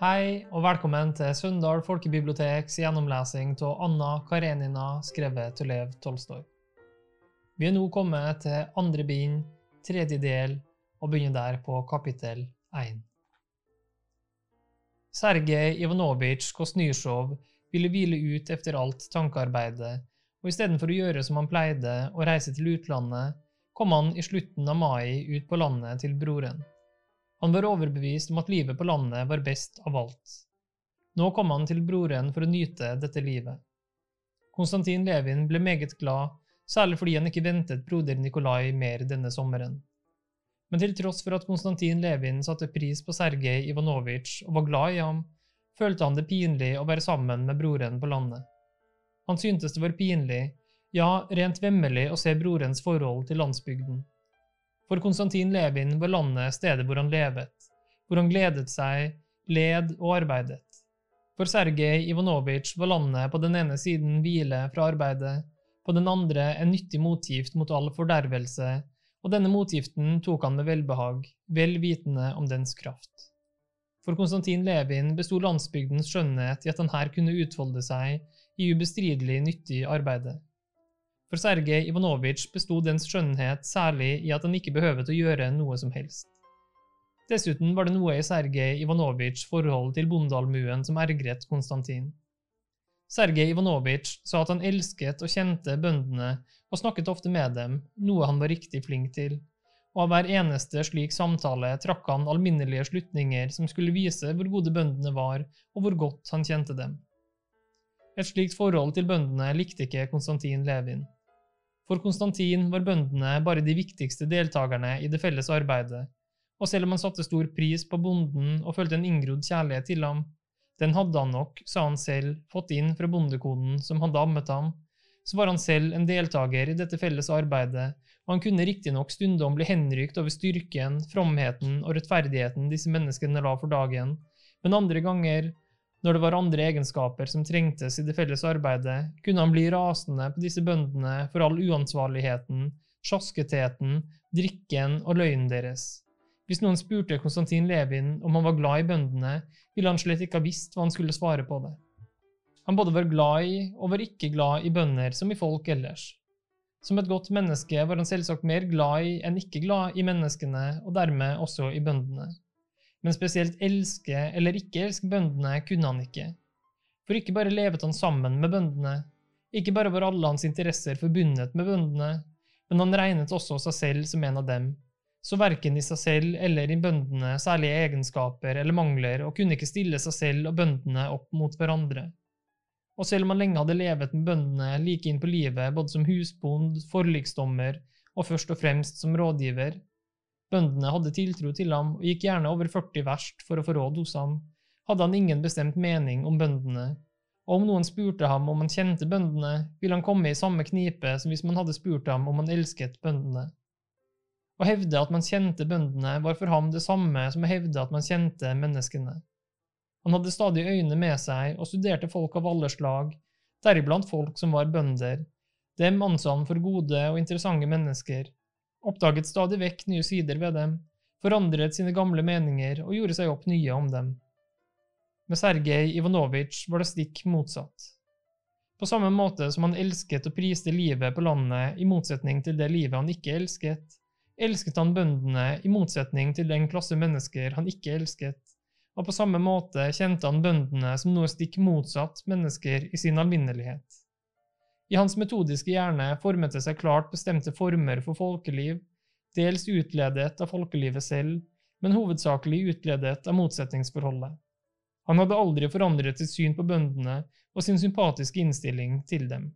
Hei og velkommen til Søndal folkebiblioteks gjennomlesing av Anna Karenina skrevet til Lev Tolstoy. Vi er nå kommet til andre bind, tredje del, og begynner der på kapittel 1. Sergej Ivanovitsj Kosnysjov ville hvile ut etter alt tankearbeidet, og istedenfor å gjøre som han pleide, å reise til utlandet, kom han i slutten av mai ut på landet til broren. Han var overbevist om at livet på landet var best av alt. Nå kom han til broren for å nyte dette livet. Konstantin Levin ble meget glad, særlig fordi han ikke ventet broder Nikolai mer denne sommeren. Men til tross for at Konstantin Levin satte pris på Sergej Ivanovitsj og var glad i ham, følte han det pinlig å være sammen med broren på landet. Han syntes det var pinlig, ja, rent vemmelig å se brorens forhold til landsbygden. For Konstantin Levin var landet stedet hvor han levet, hvor han gledet seg, led og arbeidet. For Sergej Ivanovitsj var landet på den ene siden hvile fra arbeidet, på den andre en nyttig motgift mot all fordervelse, og denne motgiften tok han med velbehag, vel vitende om dens kraft. For Konstantin Levin besto landsbygdens skjønnhet i at han her kunne utfolde seg i ubestridelig nyttig arbeide. For Sergej Ivanovitsj besto dens skjønnhet særlig i at han ikke behøvde å gjøre noe som helst. Dessuten var det noe i Sergej Ivanovitsjs forhold til bondealmuen som ergret Konstantin. Sergej Ivanovitsj sa at han elsket og kjente bøndene og snakket ofte med dem, noe han var riktig flink til, og av hver eneste slik samtale trakk han alminnelige slutninger som skulle vise hvor gode bøndene var, og hvor godt han kjente dem. Et slikt forhold til bøndene likte ikke Konstantin Levin. For Konstantin var bøndene bare de viktigste deltakerne i det felles arbeidet, og selv om han satte stor pris på bonden og følte en inngrodd kjærlighet til ham, den hadde han nok, sa han selv, fått inn fra bondekonen som hadde ammet ham, så var han selv en deltaker i dette felles arbeidet, og han kunne riktignok stundom bli henrykt over styrken, fromheten og rettferdigheten disse menneskene la for dagen, men andre ganger når det var andre egenskaper som trengtes i det felles arbeidet, kunne han bli rasende på disse bøndene for all uansvarligheten, sjasketheten, drikken og løgnen deres. Hvis noen spurte Konstantin Levin om han var glad i bøndene, ville han slett ikke ha visst hva han skulle svare på det. Han både var glad i og var ikke glad i bønder som i folk ellers. Som et godt menneske var han selvsagt mer glad i enn ikke glad i menneskene, og dermed også i bøndene men spesielt elske eller ikke elske bøndene kunne han ikke. For ikke bare levet han sammen med bøndene, ikke bare var alle hans interesser forbundet med bøndene, men han regnet også seg selv som en av dem, så verken i seg selv eller i bøndene særlige egenskaper eller mangler, og kunne ikke stille seg selv og bøndene opp mot hverandre. Og selv om han lenge hadde levet med bøndene like inn på livet, både som husbond, forliksdommer og først og fremst som rådgiver, Bøndene hadde tiltro til ham og gikk gjerne over 40 verst for å få råd hos ham, hadde han ingen bestemt mening om bøndene, og om noen spurte ham om han kjente bøndene, ville han komme i samme knipe som hvis man hadde spurt ham om han elsket bøndene. Å hevde at man kjente bøndene, var for ham det samme som å hevde at man kjente menneskene. Han hadde stadig øyne med seg og studerte folk av alle slag, deriblant folk som var bønder. Dem anså han for gode og interessante mennesker, oppdaget stadig vekk nye sider ved dem, forandret sine gamle meninger og gjorde seg opp nye om dem. Med Sergej Ivanovitsj var det stikk motsatt. På samme måte som han elsket og priste livet på landet i motsetning til det livet han ikke elsket, elsket han bøndene i motsetning til den klasse mennesker han ikke elsket, og på samme måte kjente han bøndene som noe stikk motsatt mennesker i sin alminnelighet. I hans metodiske hjerne formet det seg klart bestemte former for folkeliv, dels utledet av folkelivet selv, men hovedsakelig utledet av motsetningsforholdet. Han hadde aldri forandret sitt syn på bøndene og sin sympatiske innstilling til dem.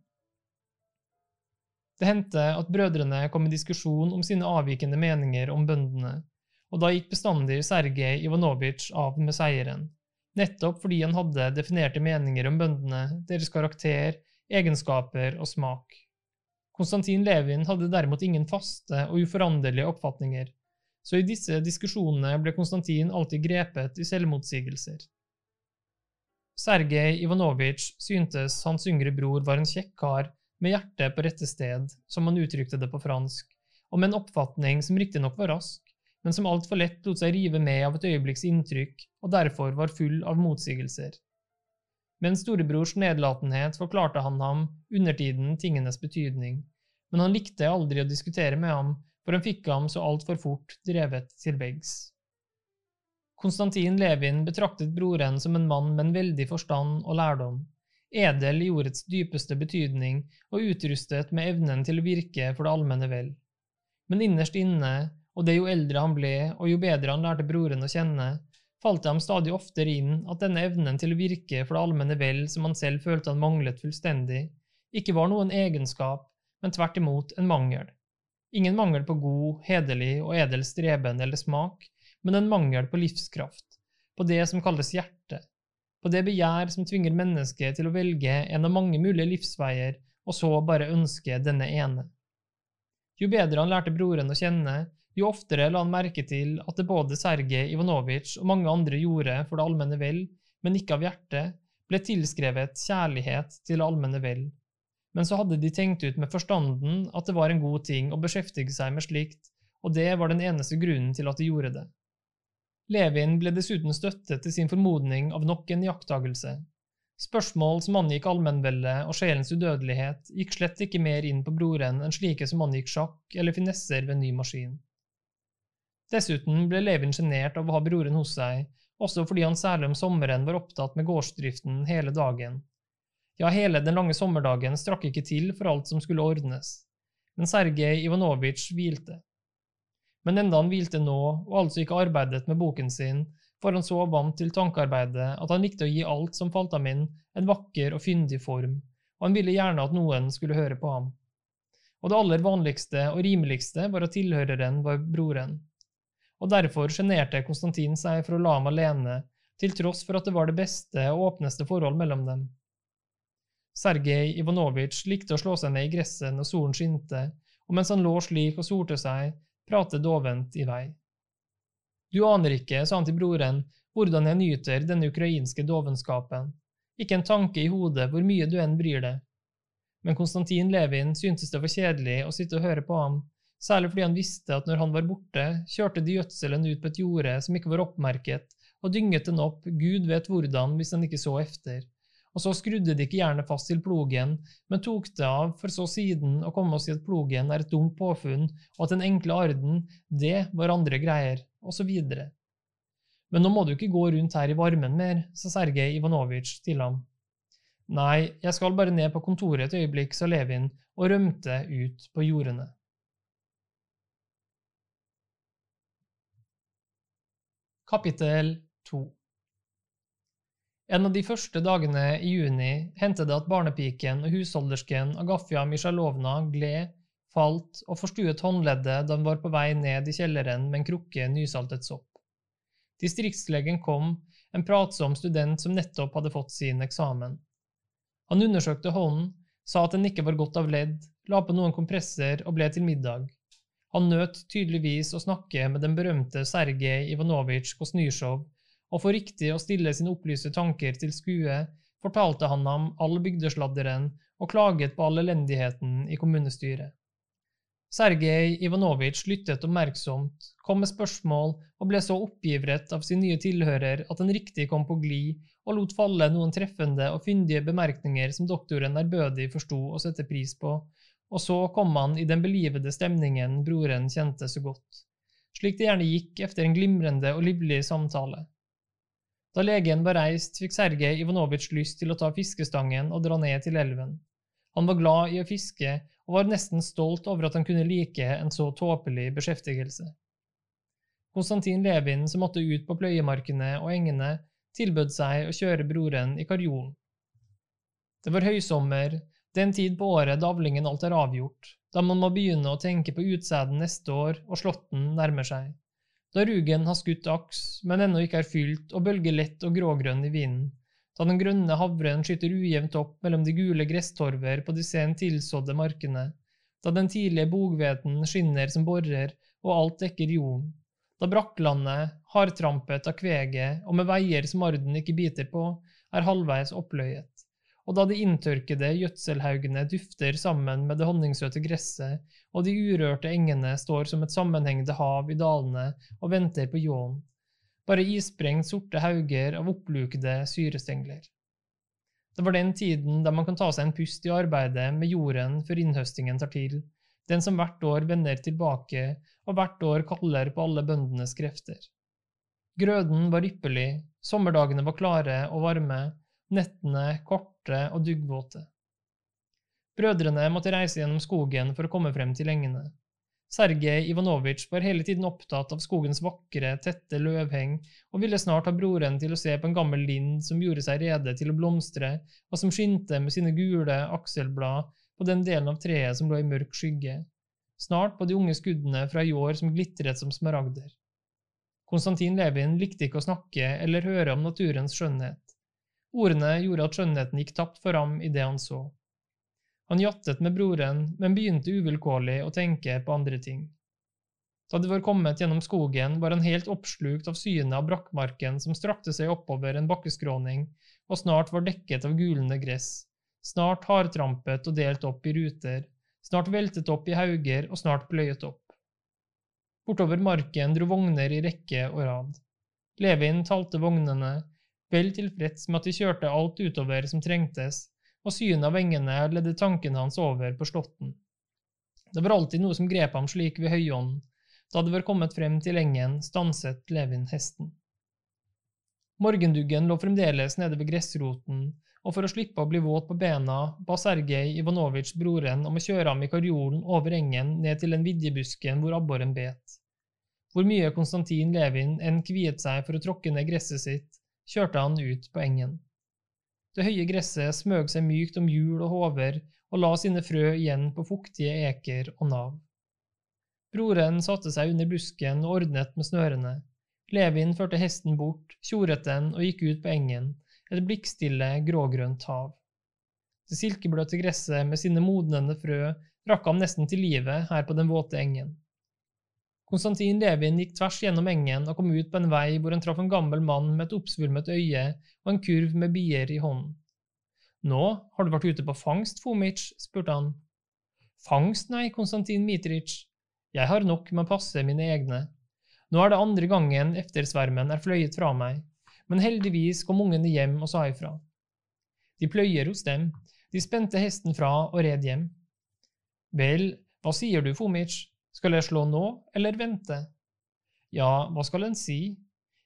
Det hendte at brødrene kom i diskusjon om sine avvikende meninger om bøndene, og da gikk bestandig Sergej Ivanovitsj av med seieren, nettopp fordi han hadde definerte meninger om bøndene, deres karakter egenskaper og smak. Konstantin Levin hadde derimot ingen faste og uforanderlige oppfatninger, så i disse diskusjonene ble Konstantin alltid grepet i selvmotsigelser. Sergej Ivanovitsj syntes hans yngre bror var en kjekk kar med hjertet på rette sted, som han uttrykte det på fransk, og med en oppfatning som riktignok var rask, men som altfor lett lot seg rive med av et øyeblikks inntrykk og derfor var full av motsigelser. Med en storebrors nedlatenhet forklarte han ham undertiden tingenes betydning, men han likte aldri å diskutere med ham, for han fikk ham så altfor fort drevet til veggs. Konstantin Levin betraktet broren som en mann med en veldig forstand og lærdom, edel i ordets dypeste betydning og utrustet med evnen til å virke for det allmenne vel. Men innerst inne og det jo eldre han ble, og jo bedre han lærte broren å kjenne, falt det ham stadig oftere inn at denne evnen til å virke for det allmenne vel som han selv følte han manglet fullstendig, ikke var noen egenskap, men tvert imot en mangel. Ingen mangel på god, hederlig og edel streben eller smak, men en mangel på livskraft, på det som kalles hjerte, på det begjær som tvinger mennesket til å velge en av mange mulige livsveier, og så bare ønske denne ene. Jo bedre han lærte broren å kjenne, jo oftere la han merke til at det både Sergej Ivanovitsj og mange andre gjorde for det allmenne vel, men ikke av hjertet, ble tilskrevet kjærlighet til det allmenne vel. Men så hadde de tenkt ut med forstanden at det var en god ting å beskjeftige seg med slikt, og det var den eneste grunnen til at de gjorde det. Levin ble dessuten støttet til sin formodning av nok en iakttagelse. Spørsmål som angikk allmennveldet og sjelens udødelighet, gikk slett ikke mer inn på broren enn slike som angikk sjakk eller finesser ved ny maskin. Dessuten ble Levin sjenert av å ha broren hos seg, også fordi han særlig om sommeren var opptatt med gårdsdriften hele dagen. Ja, hele den lange sommerdagen strakk ikke til for alt som skulle ordnes, men Sergej Ivanovitsj hvilte. Men enda han hvilte nå, og altså ikke arbeidet med boken sin, var han så vant til tankearbeidet at han likte å gi alt som falt ham inn, en vakker og fyndig form, og han ville gjerne at noen skulle høre på ham. Og det aller vanligste og rimeligste var at tilhøreren var broren og derfor sjenerte Konstantin seg for å la ham alene, til tross for at det var det beste og åpneste forhold mellom dem. Sergej Ivanovitsj likte å slå seg ned i gresset når solen skinte, og mens han lå slik og solte seg, pratet dovent i vei. Du aner ikke, sa han til broren, hvordan jeg nyter denne ukrainske dovenskapen, ikke en tanke i hodet hvor mye du enn bryr deg. Men Konstantin Levin syntes det var kjedelig å sitte og høre på ham, særlig fordi han visste at når han var borte, kjørte de gjødselen ut på et jorde som ikke var oppmerket, og dynget den opp, gud vet hvordan, hvis han ikke så efter. Og så skrudde de ikke jernet fast til plogen, men tok det av for så siden å komme og si at plogen er et dumt påfunn, og at den enkle arden, det var andre greier, og så videre. Men nå må du ikke gå rundt her i varmen mer, sa Sergej Ivanovitsj til ham. Nei, jeg skal bare ned på kontoret et øyeblikk, sa Levin og rømte ut på jordene. Kapittel 2 En av de første dagene i juni hendte det at barnepiken og husholdersken Agafja Mishalovna gled, falt og forstuet håndleddet da hun var på vei ned i kjelleren med en krukke nysaltet sopp. Distriktslegen kom, en pratsom student som nettopp hadde fått sin eksamen. Han undersøkte hånden, sa at den ikke var godt av ledd, la på noen kompresser og ble til middag. Han nøt tydeligvis å snakke med den berømte Sergej Ivanovitsj Kosnysjov, og for riktig å stille sine opplyste tanker til skue, fortalte han ham all bygdesladderen og klaget på all elendigheten i kommunestyret. Sergej Ivanovitsj lyttet oppmerksomt, kom med spørsmål og ble så oppgivret av sin nye tilhører at den riktig kom på glid og lot falle noen treffende og fyndige bemerkninger som doktoren ærbødig forsto å sette pris på, og så kom han i den belivede stemningen broren kjente så godt, slik det gjerne gikk efter en glimrende og livlig samtale. Da legen var reist, fikk Sergej Ivanovitsj lyst til å ta fiskestangen og dra ned til elven. Han var glad i å fiske og var nesten stolt over at han kunne like en så tåpelig beskjeftigelse. Konstantin Levin, som måtte ut på pløyemarkene og engene, tilbød seg å kjøre broren i karjolen. Det var høysommer, den tid på året da avlingen alt er avgjort, da man må begynne å tenke på utsæden neste år og slåtten nærmer seg. Da rugen har skutt aks, men ennå ikke er fylt og bølger lett og grågrønn i vinden. Da den grønne havren skyter ujevnt opp mellom de gule gresstorver på de sent tilsådde markene. Da den tidlige boghveten skinner som borer og alt dekker jorden. Da brakklandet, hardtrampet av kveget og med veier som arden ikke biter på, er halvveis oppløyet og da de inntørkede gjødselhaugene dufter sammen med det honningsøte gresset, og de urørte engene står som et sammenhengende hav i dalene og venter på ljåen, bare isprengt sorte hauger av opplukede syrestengler. Det var den tiden da man kan ta seg en pust i arbeidet med jorden før innhøstingen tar til, den som hvert år vender tilbake og hvert år kaller på alle bøndenes krefter. Grøden var ypperlig, sommerdagene var klare og varme, nettene korte og duggvåte. Brødrene måtte reise gjennom skogen for å komme frem til engene. Sergej Ivanovitsj var hele tiden opptatt av skogens vakre, tette løvheng, og ville snart ha broren til å se på en gammel lind som gjorde seg rede til å blomstre, og som skinte med sine gule akselblad på den delen av treet som lå i mørk skygge, snart på de unge skuddene fra i år som glitret som smaragder. Konstantin Levin likte ikke å snakke eller høre om naturens skjønnhet. Ordene gjorde at skjønnheten gikk tapt for ham i det han så. Han jattet med broren, men begynte uvilkårlig å tenke på andre ting. Da de var kommet gjennom skogen, var han helt oppslukt av synet av brakkmarken som strakte seg oppover en bakkeskråning, og snart var dekket av gulende gress, snart hardtrampet og delt opp i ruter, snart veltet opp i hauger og snart pløyet opp. Bortover marken dro vogner i rekke og rad. Levin talte vognene, vel tilfreds med at de kjørte alt utover som trengtes, og synet av engene ledde tanken hans over på slåtten. Det var alltid noe som grep ham slik ved høyånden. Da de var kommet frem til engen, stanset Levin hesten. Morgenduggen lå fremdeles nede ved gressroten, og for å slippe å bli våt på bena, ba Sergej Ivanovitsj broren om å kjøre ham i karjolen over engen ned til den vidjebusken hvor abboren bet. Hvor mye Konstantin Levin enn kviet seg for å tråkke ned gresset sitt, kjørte han ut på engen. Det høye gresset smøg seg mykt om hjul og hover og la sine frø igjen på fuktige eker og nav. Broren satte seg under busken og ordnet med snørene. Levin førte hesten bort, tjoret den og gikk ut på engen, et blikkstille, grågrønt hav. Det silkebløte gresset med sine modnende frø rakk ham nesten til livet her på den våte engen. Konstantin Levin gikk tvers gjennom engen og kom ut på en vei hvor han traff en gammel mann med et oppsvulmet øye og en kurv med bier i hånden. Nå, har du vært ute på fangst, Fomic? spurte han. Fangst, nei, Konstantin Mitric. Jeg har nok med å passe mine egne. Nå er det andre gangen eftersvermen er fløyet fra meg, men heldigvis kom ungene hjem og sa ifra. De pløyer hos dem, de spente hesten fra og red hjem. Vel, hva sier du, Fomitsj? Skal jeg slå nå, eller vente? Ja, hva skal en si?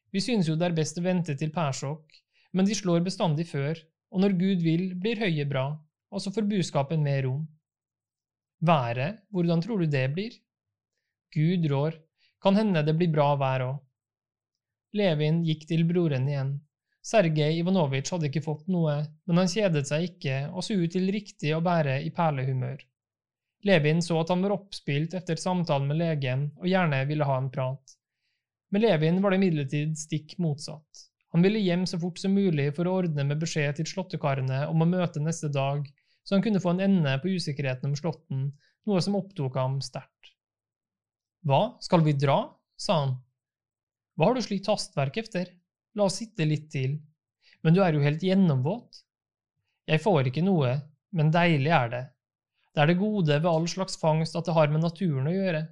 Vi synes jo det er best å vente til pærsjokk, men de slår bestandig før, og når Gud vil, blir høye bra, og så får buskapen mer rom. Været, hvordan tror du det blir? Gud rår, kan hende det blir bra vær òg. Levin gikk til broren igjen. Sergej Ivanovitsj hadde ikke fått noe, men han kjedet seg ikke og så ut til riktig å bære i perlehumør. Levin så at han var oppspilt etter samtalen med legen og gjerne ville ha en prat. Med Levin var det imidlertid stikk motsatt. Han ville hjem så fort som mulig for å ordne med beskjed til slåttekarene om å møte neste dag, så han kunne få en ende på usikkerheten om slåtten, noe som opptok ham sterkt. Hva, skal vi dra? sa han. Hva har du slikt hastverk efter? La oss sitte litt til. Men du er jo helt gjennomvåt. Jeg får ikke noe, men deilig er det. Det er det gode ved all slags fangst at det har med naturen å gjøre.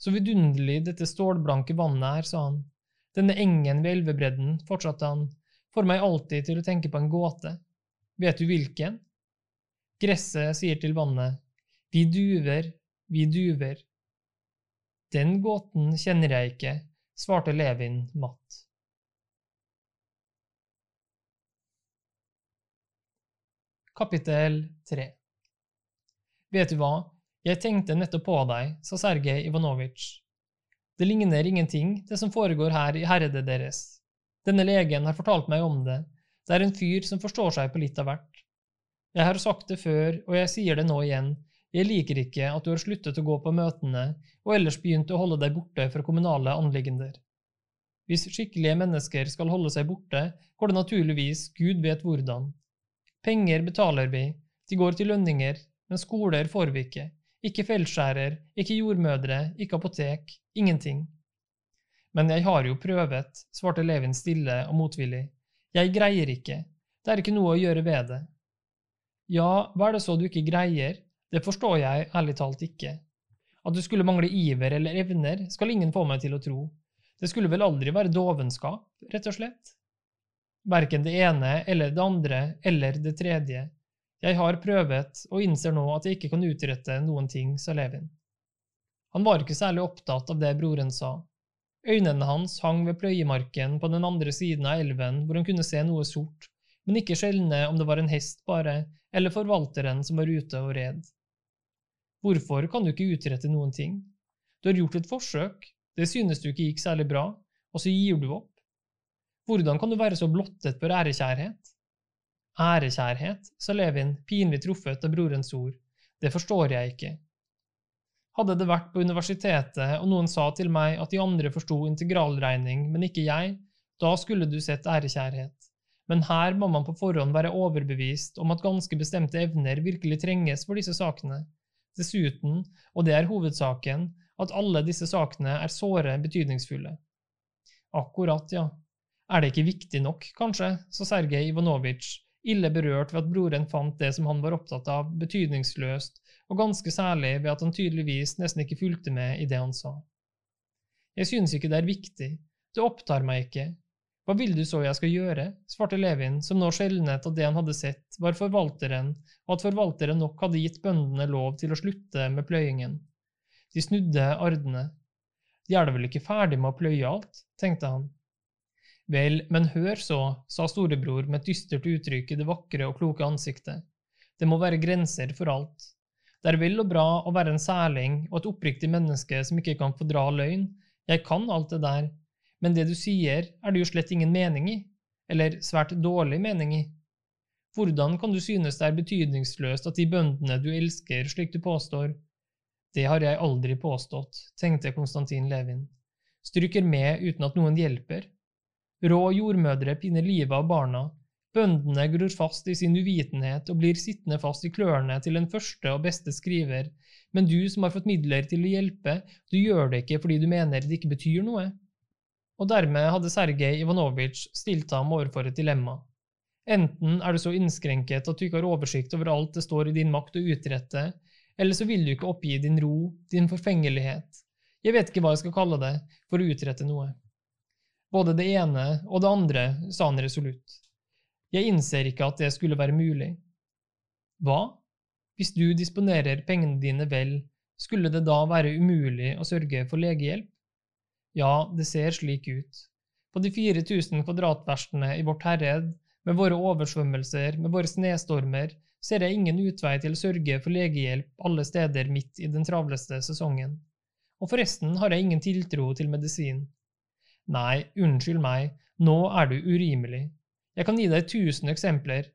Så vidunderlig dette stålblanke vannet er, sa han. Denne engen ved elvebredden, fortsatte han, får meg alltid til å tenke på en gåte. Vet du hvilken? Gresset sier til vannet, vi duver, vi duver. Den gåten kjenner jeg ikke, svarte Levin matt. Kapittel 3 Vet du hva, jeg tenkte nettopp på deg, sa Sergej Ivanovitsj. Det ligner ingenting, det som foregår her i herredet deres. Denne legen har fortalt meg om det, det er en fyr som forstår seg på litt av hvert. Jeg har sagt det før, og jeg sier det nå igjen, jeg liker ikke at du har sluttet å gå på møtene og ellers begynt å holde deg borte fra kommunale anliggender. Hvis skikkelige mennesker skal holde seg borte, går det naturligvis Gud vet hvordan. Penger betaler vi, de går til lønninger, men skoler får vi ikke. Ikke feltskjærer, ikke jordmødre, ikke apotek, ingenting. Men jeg har jo prøvet, svarte Levin stille og motvillig. Jeg greier ikke, det er ikke noe å gjøre ved det. Ja, hva er det så du ikke greier? Det forstår jeg ærlig talt ikke. At du skulle mangle iver eller evner, skal ingen få meg til å tro. Det skulle vel aldri være dovenskap, rett og slett? Verken det ene eller det andre eller det tredje. Jeg har prøvet og innser nå at jeg ikke kan utrette noen ting, sa Levin. Han var ikke særlig opptatt av det broren sa. Øynene hans hang ved pløyemarken på den andre siden av elven hvor han kunne se noe sort, men ikke skjelne om det var en hest bare, eller forvalteren som var ute og red. Hvorfor kan du ikke utrette noen ting? Du har gjort et forsøk, det synes du ikke gikk særlig bra, og så gir du opp. Hvordan kan du være så blottet for ærekjærhet? Ærekjærhet, sa Levin, pinlig truffet av brorens ord, det forstår jeg ikke. Hadde det vært på universitetet og noen sa til meg at de andre forsto integralregning, men ikke jeg, da skulle du sett ærekjærhet. Men her må man på forhånd være overbevist om at ganske bestemte evner virkelig trenges for disse sakene. Dessuten, og det er hovedsaken, at alle disse sakene er såre betydningsfulle. Akkurat, ja. Er det ikke viktig nok, kanskje, sa Sergej Ivanovitsj, ille berørt ved at broren fant det som han var opptatt av, betydningsløst, og ganske særlig ved at han tydeligvis nesten ikke fulgte med i det han sa. Jeg synes ikke det er viktig, det opptar meg ikke, hva vil du så jeg skal gjøre? svarte Levin, som nå skjelnet at det han hadde sett, var forvalteren, og at forvalteren nok hadde gitt bøndene lov til å slutte med pløyingen. De snudde ardene. De er da vel ikke ferdig med å pløye alt, tenkte han. Vel, men hør så, sa storebror med et dystert uttrykk i det vakre og kloke ansiktet. Det må være grenser for alt. Det er vel og bra å være en særling og et oppriktig menneske som ikke kan fordra løgn. Jeg kan alt det der, men det du sier, er det jo slett ingen mening i, eller svært dårlig mening i. Hvordan kan du synes det er betydningsløst at de bøndene du elsker, slik du påstår? Det har jeg aldri påstått, tenkte Konstantin Levin. Stryker med uten at noen hjelper. Rå jordmødre pinner livet av barna, bøndene gror fast i sin uvitenhet og blir sittende fast i klørne til den første og beste skriver, men du som har fått midler til å hjelpe, du gjør det ikke fordi du mener det ikke betyr noe og dermed hadde Sergej Ivanovitsj stilt ham overfor et dilemma. Enten er du så innskrenket at du ikke har oversikt over alt det står i din makt å utrette, eller så vil du ikke oppgi din ro, din forfengelighet, jeg vet ikke hva jeg skal kalle det, for å utrette noe. Både det ene og det andre, sa han resolutt. Jeg innser ikke at det skulle være mulig. Hva? Hvis du disponerer pengene dine vel, skulle det da være umulig å sørge for legehjelp? Ja, det ser slik ut. På de 4000 kvadratverstene i vårt herred, med våre oversvømmelser, med våre snestormer, ser jeg ingen utvei til å sørge for legehjelp alle steder midt i den travleste sesongen. Og forresten har jeg ingen tiltro til medisin. Nei, unnskyld meg, nå er du urimelig. Jeg kan gi deg tusen eksempler.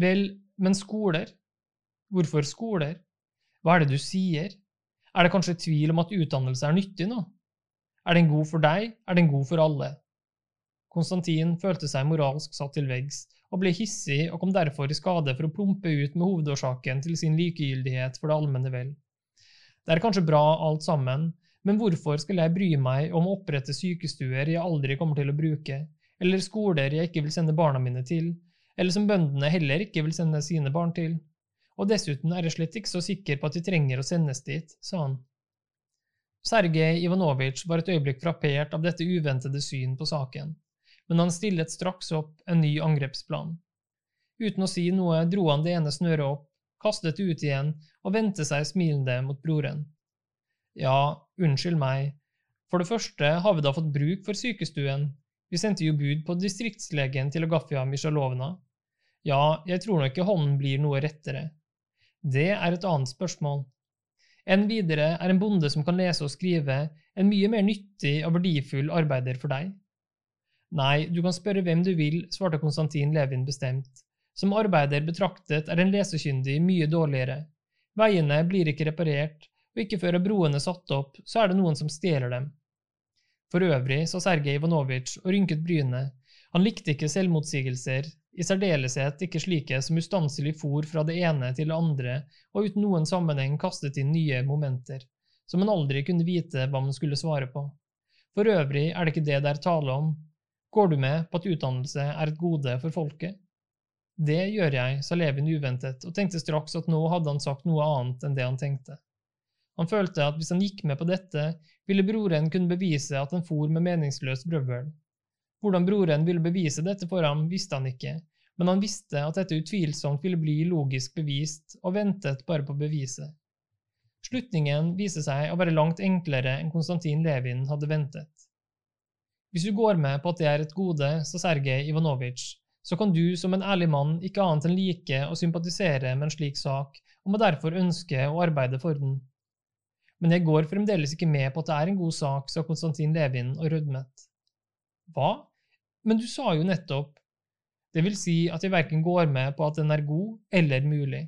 Vel, men skoler? Hvorfor skoler? Hva er det du sier? Er det kanskje tvil om at utdannelse er nyttig nå? Er den god for deg, er den god for alle. Konstantin følte seg moralsk satt til veggs, og ble hissig og kom derfor i skade for å plumpe ut med hovedårsaken til sin likegyldighet for det allmenne vel. Det er kanskje bra alt sammen, men hvorfor skal jeg bry meg om å opprette sykestuer jeg aldri kommer til å bruke, eller skoler jeg ikke vil sende barna mine til, eller som bøndene heller ikke vil sende sine barn til? Og dessuten er jeg slett ikke så sikker på at de trenger å sendes dit, sa han. Sergej Ivanovitsj var et øyeblikk frappert av dette uventede syn på saken, men han stillet straks opp en ny angrepsplan. Uten å si noe dro han det ene snøret opp, kastet det ut igjen og vendte seg smilende mot broren. Ja, unnskyld meg, for det første har vi da fått bruk for sykestuen, vi sendte jo bud på distriktslegen til Agafia Misjalovna. Ja, jeg tror nok ikke hånden blir noe rettere. Det er et annet spørsmål. Enn videre er en bonde som kan lese og skrive, en mye mer nyttig og verdifull arbeider for deg. Nei, du kan spørre hvem du vil, svarte Konstantin Levin bestemt. Som arbeider betraktet er en lesekyndig mye dårligere. Veiene blir ikke reparert, og ikke før er broene satt opp, så er det noen som stjeler dem. For øvrig, sa Sergej Ivanovitsj og rynket brynene, han likte ikke selvmotsigelser, i særdeleshet ikke slike som ustanselig for fra det ene til det andre og uten noen sammenheng kastet inn nye momenter, som en aldri kunne vite hva man skulle svare på. For øvrig er det ikke det det er tale om. Går du med på at utdannelse er et gode for folket? Det gjør jeg, sa Levin uventet, og tenkte straks at nå hadde han sagt noe annet enn det han tenkte. Han følte at hvis han gikk med på dette, ville broren kunne bevise at han for med meningsløst brøvel. Hvordan broren ville bevise dette for ham, visste han ikke, men han visste at dette utvilsomt ville bli logisk bevist, og ventet bare på beviset. Slutningen viser seg å være langt enklere enn Konstantin Levin hadde ventet. Hvis du går med på at det er et gode, sa Sergej Ivanovitsj, så kan du som en ærlig mann ikke annet enn like å sympatisere med en slik sak, og må derfor ønske å arbeide for den. Men jeg går fremdeles ikke med på at det er en god sak, sa Konstantin Levin og rødmet. Hva? Men du sa jo nettopp det vil si at jeg verken går med på at den er god eller mulig.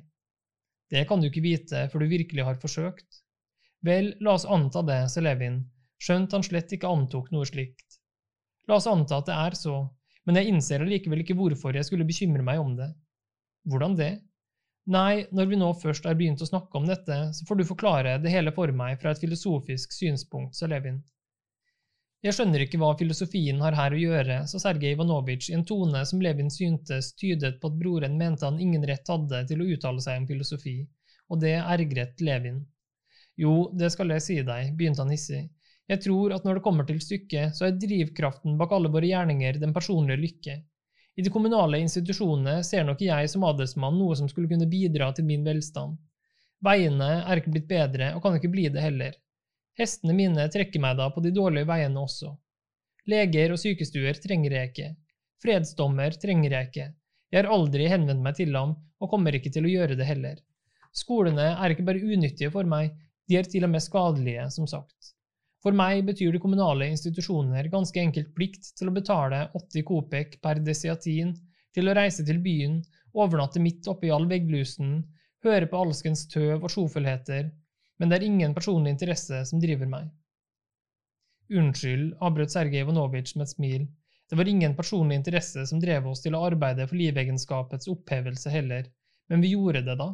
Det kan du ikke vite før du virkelig har forsøkt. Vel, la oss anta det, sa Levin, skjønt han slett ikke antok noe slikt. La oss anta at det er så, men jeg innser allikevel ikke hvorfor jeg skulle bekymre meg om det. Hvordan det? Nei, når vi nå først har begynt å snakke om dette, så får du forklare det hele for meg fra et filosofisk synspunkt, sa Levin. Jeg skjønner ikke hva filosofien har her å gjøre, sa Sergej Ivanovitsj i en tone som Levin syntes tydet på at broren mente han ingen rett hadde til å uttale seg om filosofi, og det ergret Levin. Jo, det skal jeg si deg, begynte han hissig. Jeg tror at når det kommer til stykket, så er drivkraften bak alle våre gjerninger den personlige lykke. I de kommunale institusjonene ser nok jeg som adelsmann noe som skulle kunne bidra til min velstand. Veiene er ikke blitt bedre og kan ikke bli det heller. Hestene mine trekker meg da på de dårlige veiene også. Leger og sykestuer trenger jeg ikke. Fredsdommer trenger jeg ikke. Jeg har aldri henvendt meg til ham, og kommer ikke til å gjøre det heller. Skolene er ikke bare unyttige for meg, de er til og med skadelige, som sagt. For meg betyr de kommunale institusjoner ganske enkelt plikt til å betale 80 kopek per desiatin, til å reise til byen, overnatte midt oppi all vegglusen, høre på alskens tøv og sjofelheter, men det er ingen personlig interesse som driver meg. Unnskyld, avbrøt Sergej Ivanovitsj med et smil, det var ingen personlig interesse som drev oss til å arbeide for livegenskapets opphevelse heller, men vi gjorde det da.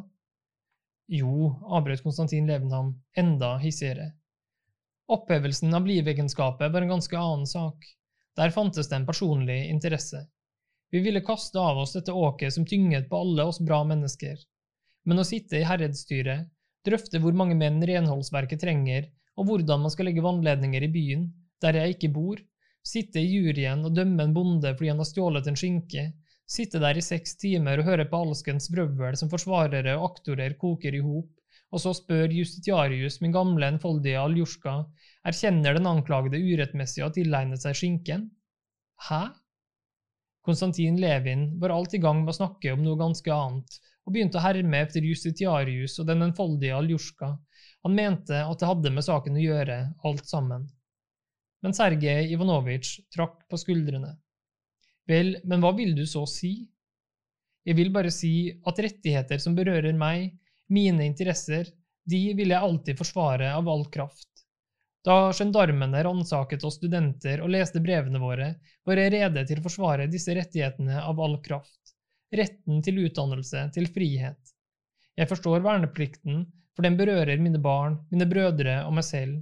Jo, avbrøt Konstantin Levenham, enda hissigere. Opphevelsen av livegenskapet var en ganske annen sak. Der fantes det en personlig interesse. Vi ville kaste av oss dette åket som tynget på alle oss bra mennesker. Men å sitte i herredsstyret, drøfte hvor mange menn renholdsverket trenger, og hvordan man skal legge vannledninger i byen, der jeg ikke bor, sitte i juryen og dømme en bonde fordi han har stjålet en skinke, sitte der i seks timer og høre på alskens brøvl som forsvarere og aktorer koker i hop, og så spør justitiarius, min gamle, enfoldige Aljosjka, erkjenner den anklagede urettmessig å ha tilegnet seg skinken? Hæ? Konstantin Levin var alt i gang med å snakke om noe ganske annet, og begynte å herme etter justitiarius og den enfoldige Aljosjka. Han mente at det hadde med saken å gjøre, alt sammen. Men Sergej Ivanovitsj trakk på skuldrene. Vel, men hva vil du så si? Jeg vil bare si at rettigheter som berører meg, mine interesser, de vil jeg alltid forsvare av all kraft. Da gendarmene ransaket oss studenter og leste brevene våre, var jeg rede til å forsvare disse rettighetene av all kraft retten til utdannelse, til frihet. Jeg forstår verneplikten, for den berører mine barn, mine brødre og meg selv.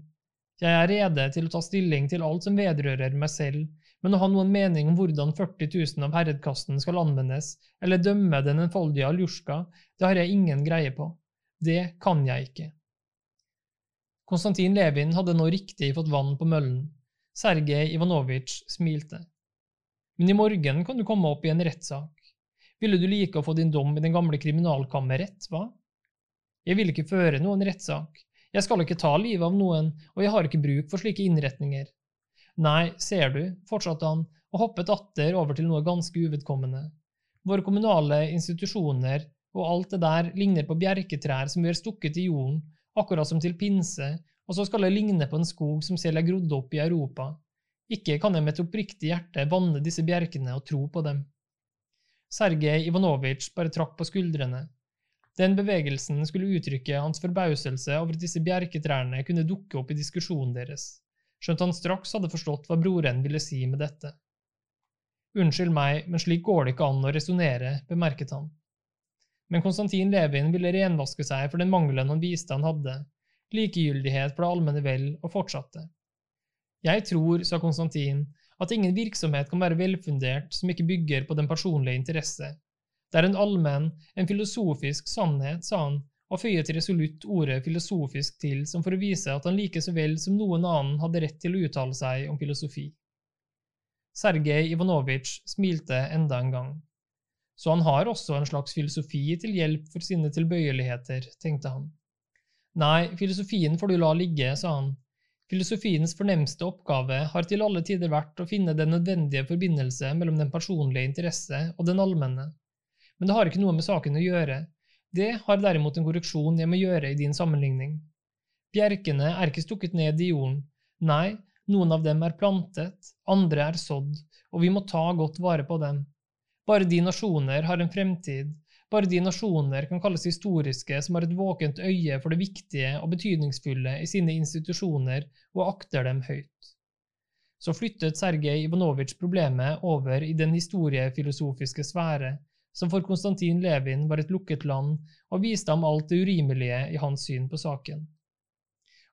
Jeg er rede til å ta stilling til alt som vedrører meg selv, men å ha noen mening om hvordan 40 000 av herredkasten skal anvendes, eller dømme den enfoldige Aljusjka, det har jeg ingen greie på. Det kan jeg ikke. Konstantin Levin hadde nå riktig fått vann på møllen. Sergej Ivanovitsj smilte. Men i morgen kan du komme opp i en rettssak. Ville du like å få din dom i den gamle kriminalkammerrett, hva? Jeg vil ikke føre noen rettssak. Jeg skal ikke ta livet av noen, og jeg har ikke bruk for slike innretninger. Nei, ser du, fortsatte han og hoppet atter over til noe ganske uvedkommende. Våre kommunale institusjoner og alt det der ligner på bjerketrær som vi har stukket i jorden, akkurat som til pinse, og så skal det ligne på en skog som selv er grodd opp i Europa. Ikke kan jeg med et oppriktig hjerte vanne disse bjerkene og tro på dem. Sergej Ivanovitsj bare trakk på skuldrene. Den bevegelsen skulle uttrykke hans forbauselse over at disse bjerketrærne kunne dukke opp i diskusjonen deres, skjønt han straks hadde forstått hva broren ville si med dette. Unnskyld meg, men slik går det ikke an å resonnere, bemerket han. Men Konstantin Levin ville renvaske seg for den mangelen han viste han hadde, likegyldighet for det allmenne vel, og fortsatte. Jeg tror, sa Konstantin, at ingen virksomhet kan være velfundert som ikke bygger på den personlige interesse. Det er en allmenn, en filosofisk sannhet, sa han, og føyet resolutt ordet filosofisk til som for å vise at han like så vel som noen annen hadde rett til å uttale seg om filosofi. Sergej Ivanovitsj smilte enda en gang. Så han har også en slags filosofi til hjelp for sine tilbøyeligheter, tenkte han. Nei, filosofien får du la ligge, sa han. Filosofiens fornemste oppgave har til alle tider vært å finne den nødvendige forbindelse mellom den personlige interesse og den allmenne. Men det har ikke noe med saken å gjøre, det har derimot en korreksjon jeg må gjøre i din sammenligning. Bjerkene er ikke stukket ned i jorden, nei, noen av dem er plantet, andre er sådd, og vi må ta godt vare på dem. Bare de nasjoner har en fremtid, bare de nasjoner kan kalles historiske som har et våkent øye for det viktige og betydningsfulle i sine institusjoner og akter dem høyt. Så flyttet Sergej Ivanovitsj problemet over i den historiefilosofiske sfære, som for Konstantin Levin var et lukket land, og viste ham alt det urimelige i hans syn på saken.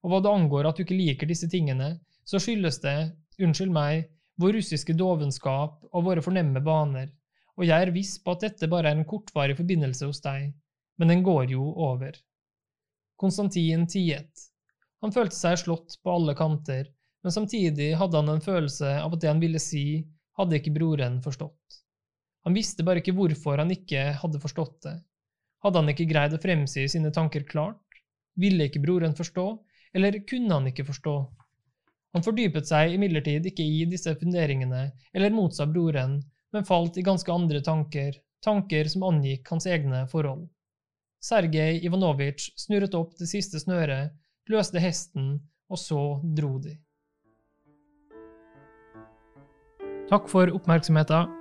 Og hva det angår at du ikke liker disse tingene, så skyldes det, unnskyld meg, vår russiske dovenskap og våre fornemme baner, og jeg er viss på at dette bare er en kortvarig forbindelse hos deg, men den går jo over. Konstantin tiet. Han følte seg slått på alle kanter, men samtidig hadde han en følelse av at det han ville si, hadde ikke broren forstått. Han visste bare ikke hvorfor han ikke hadde forstått det. Hadde han ikke greid å fremsi sine tanker klart? Ville ikke broren forstå, eller kunne han ikke forstå? Han fordypet seg imidlertid ikke i disse funderingene, eller motsa broren, men falt i ganske andre tanker, tanker som angikk hans egne forhold. Sergej Ivanovitsj snurret opp det siste snøret, løste hesten, og så dro de. Takk for oppmerksomheten.